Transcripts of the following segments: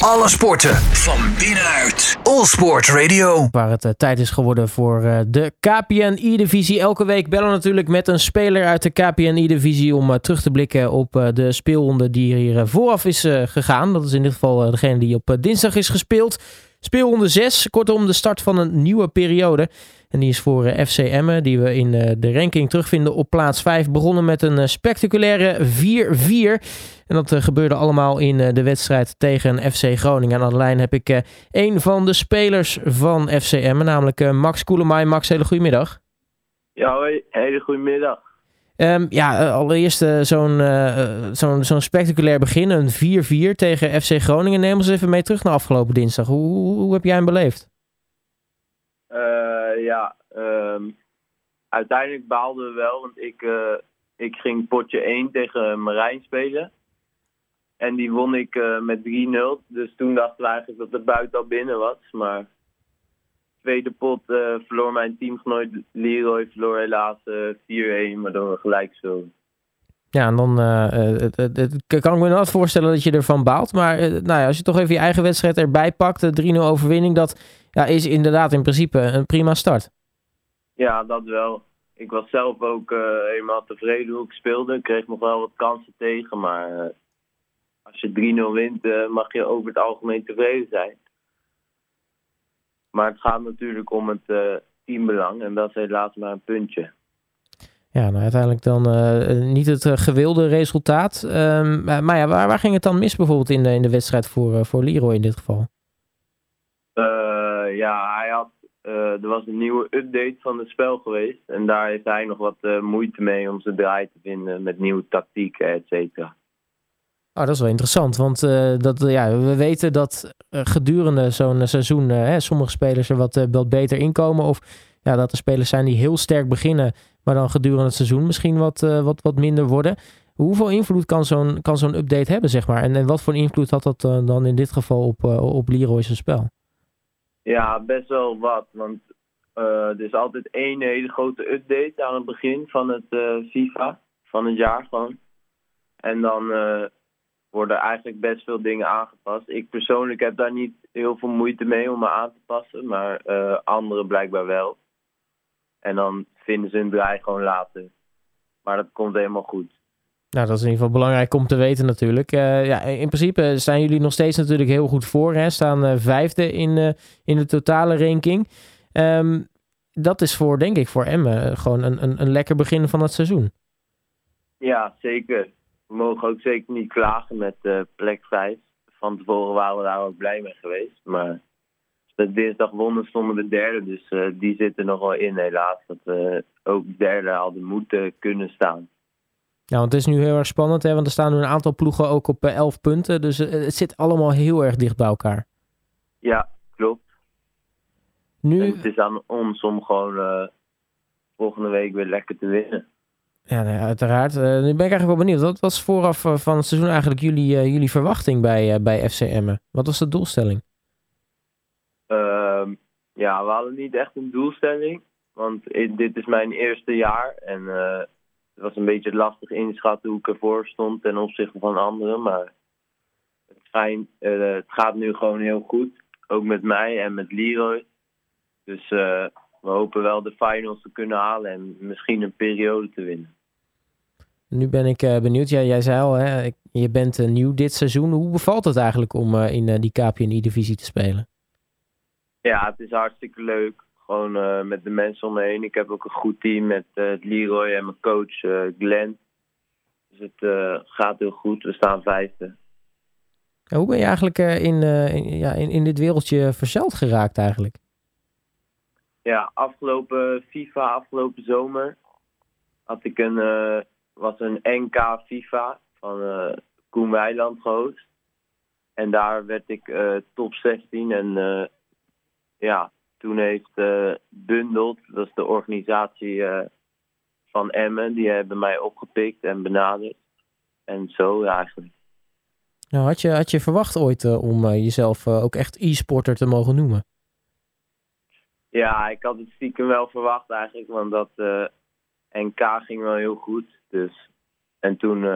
Alle sporten van binnenuit. All Sport Radio. Waar het uh, tijd is geworden voor uh, de KPNI-divisie. Elke week bellen we natuurlijk met een speler uit de KPNI-divisie om uh, terug te blikken op de speelronde die hier vooraf is gegaan. Dat is in dit geval degene die op dinsdag is gespeeld. Speelronde 6, kortom de start van een nieuwe periode. En die is voor uh, FC Emmen, die we in uh, de ranking terugvinden op plaats 5. Begonnen met een uh, spectaculaire 4-4. En dat gebeurde allemaal in de wedstrijd tegen FC Groningen. En aan de lijn heb ik een van de spelers van FC Emmen, namelijk Max Koelemaai. Max, hele goedemiddag. Ja, hoi. Hele goedemiddag. Um, ja, allereerst zo'n zo'n zo'n spectaculair begin, een 4-4 tegen FC Groningen. Neem ons even mee terug naar afgelopen dinsdag. Hoe, hoe, heb jij hem beleefd? ja, um, uiteindelijk baalden we wel, want ik, ik ging potje 1 tegen Marijn spelen. En die won ik met 3-0. Dus toen dachten we eigenlijk dat de buiten al binnen was. Maar tweede pot uh, verloor mijn teamgenoot Leroy verloor helaas 4-1, waardoor we gelijk zo. Ja, en dan het, het, kan ik me wel voorstellen dat je ervan baalt. Maar nou ja, als je toch even je eigen wedstrijd erbij pakt, de 3-0 overwinning, dat ja, is inderdaad in principe een prima start. Ja, dat wel. Ik was zelf ook helemaal tevreden hoe ik speelde. Ik kreeg nog wel wat kansen tegen, maar als je 3-0 wint, mag je over het algemeen tevreden zijn. Maar het gaat natuurlijk om het teambelang en dat is helaas maar een puntje. Ja, nou uiteindelijk dan niet het gewilde resultaat. Um, maar ja, waar, waar, ging het dan mis bijvoorbeeld in de, in de wedstrijd voor, voor Leroy in dit geval? ja, hij had er was een nieuwe update van het spel geweest. En daar heeft hij nog wat moeite mee om zijn draai te vinden met nieuwe tactieken, et cetera. Oh, dat is wel interessant, want uh, dat, ja, we weten dat gedurende zo'n seizoen hè, sommige spelers er wat, wat beter inkomen. Of ja, dat er spelers zijn die heel sterk beginnen, maar dan gedurende het seizoen misschien wat, wat, wat minder worden. Hoeveel invloed kan zo'n kan zo'n update hebben, zeg maar? En, en wat voor invloed had dat dan in dit geval op, op Leroy's spel? Ja, best wel wat. Want er is altijd één hele grote update aan het begin van het FIFA, van het jaar gewoon. En dan worden eigenlijk best veel dingen aangepast. Ik persoonlijk heb daar niet heel veel moeite mee om me aan te passen, maar anderen blijkbaar wel. En dan vinden ze hun draai gewoon later. Maar dat komt helemaal goed. Nou, dat is in ieder geval belangrijk om te weten natuurlijk. Uh, ja, in principe staan jullie nog steeds natuurlijk heel goed voor. Hè? Staan uh, vijfde in, in de totale ranking. Um, dat is voor, denk ik, voor Emmen gewoon een, een, een lekker begin van het seizoen. Ja, zeker. We mogen ook zeker niet klagen met plek 5. Van tevoren waren we daar ook blij mee geweest. Maar de dinsdag wonnen stonden we derde. Dus die zitten nog wel in helaas. Dat we ook derde hadden moeten kunnen staan. Ja, want het is nu heel erg spannend, hè? want er staan nu een aantal ploegen ook op 11 eh, punten. Dus eh, het zit allemaal heel erg dicht bij elkaar. Ja, klopt. Nu... het is aan ons om gewoon uh, volgende week weer lekker te winnen. Ja, nou uiteraard. Uh, nu ben ik eigenlijk wel benieuwd. Wat was vooraf van het seizoen eigenlijk jullie, uh, jullie verwachting bij, bij FC Emmen? Wat was de doelstelling? Ehm, ja, we hadden niet echt een doelstelling. Want dit is mijn eerste jaar. En het was een beetje lastig inschatten hoe ik ervoor stond ten opzichte van anderen. Maar het, het gaat nu gewoon heel goed. Ook met mij en met Leroy. Dus we hopen wel de finals te kunnen halen en misschien een periode te winnen. Nu ben ik uh, benieuwd. Ja, jij zei al, hè, je bent uh, nieuw dit seizoen. Hoe bevalt het eigenlijk om uh, in die KPNI-divisie te spelen? Ja, het is hartstikke leuk. Gewoon uh, met de mensen om me heen. Ik heb ook een goed team met uh, Leroy en mijn coach uh, Glenn. Dus het gaat heel goed. We staan vijfde. hoe ben je eigenlijk in, in, ja, in, in dit wereldje verzeld geraakt eigenlijk? Ja, afgelopen FIFA, afgelopen zomer, had ik een, was een NK FIFA van Koen Weiland gehost. En daar werd ik top 16 en ja, toen heeft uh, Bundeld, dat is de organisatie uh, van Emmen, die hebben mij opgepikt en benaderd. En zo eigenlijk. Nou, had je, had je verwacht ooit uh, om jezelf ook echt e-sporter te mogen noemen? Ja, ik had het stiekem wel verwacht eigenlijk, want dat NK ging wel heel goed. Dus. En toen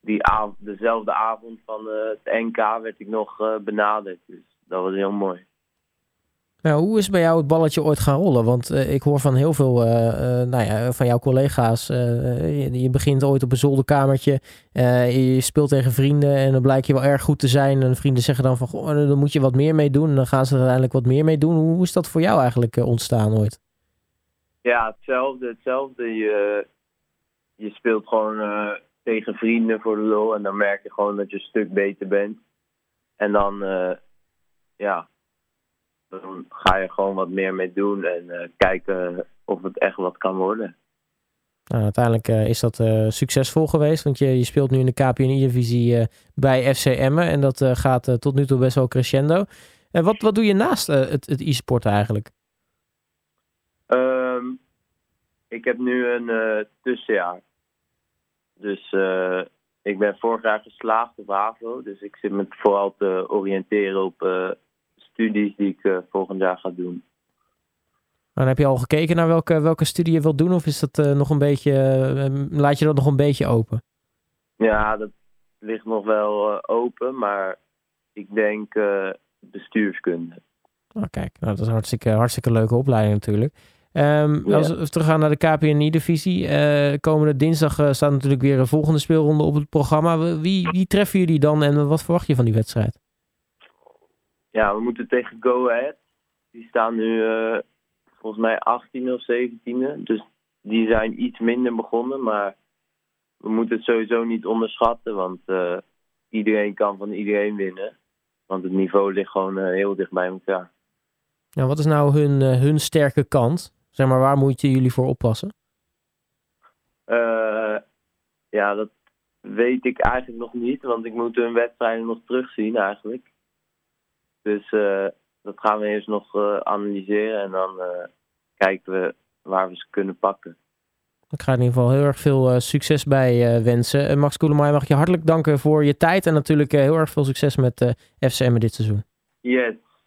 die av dezelfde avond van het NK werd ik nog benaderd. Dus dat was heel mooi. Nou, hoe is bij jou het balletje ooit gaan rollen? Want ik hoor van heel veel nou ja, van jouw collega's. Je, je, begint ooit op een zolderkamertje. je speelt tegen vrienden en dan blijkt je wel erg goed te zijn. En vrienden zeggen dan van, goh, dan moet je wat meer mee doen. En dan gaan ze er uiteindelijk wat meer mee doen. Hoe is dat voor jou eigenlijk ontstaan ooit? Ja, hetzelfde. hetzelfde. Je, je speelt gewoon uh, tegen vrienden voor de lol en dan merk je gewoon dat je een stuk beter bent. En dan, uh, ja, dan ga je gewoon wat meer mee doen en uh, kijken of het echt wat kan worden. Nou, uiteindelijk is dat succesvol geweest, want je, je speelt nu in de KPNI-divisie bij FC Emmen en dat gaat tot nu toe best wel crescendo. En wat, wat doe je naast het, het e-sport eigenlijk? Um, ik heb nu een uh, tussenjaar. Dus uh, ik ben vorig jaar geslaagd op HAVO. Dus ik zit me vooral te oriënteren op uh, studies die ik volgend jaar ga doen. En heb je al gekeken naar welke, welke studie je wilt doen? Of is dat nog een beetje, laat je dat nog een beetje open? Ja, dat ligt nog wel open. Maar ik denk bestuurskunde. Oh, kijk, nou, dat is een hartstikke, hartstikke leuke opleiding natuurlijk. Um, Als we teruggaan naar de KPNI-divisie. Uh, eh, komende dinsdag uh, staat natuurlijk weer een volgende speelronde op het programma. Wie, wie treffen jullie dan en wat verwacht je van die wedstrijd? Ja, we moeten tegen Go Ahead. Die staan nu uh, volgens mij 18 of 17e. Dus die zijn iets minder begonnen. Maar we moeten het sowieso niet onderschatten. Want iedereen kan van iedereen winnen. Want het niveau ligt gewoon heel dicht bij elkaar. Ja, wat is nou hun, hun sterke kant? Zeg maar, waar moeten jullie voor oppassen? Uh, ja, dat weet ik eigenlijk nog niet, want ik moet hun wedstrijden nog terugzien eigenlijk. Dus uh, dat gaan we eerst nog uh, analyseren en dan kijken we waar we ze kunnen pakken. Ik ga in ieder geval heel erg veel succes bij wensen. Max Koelemaai, mag ik je hartelijk danken voor je tijd en natuurlijk heel erg veel succes met FCM dit seizoen. Yes,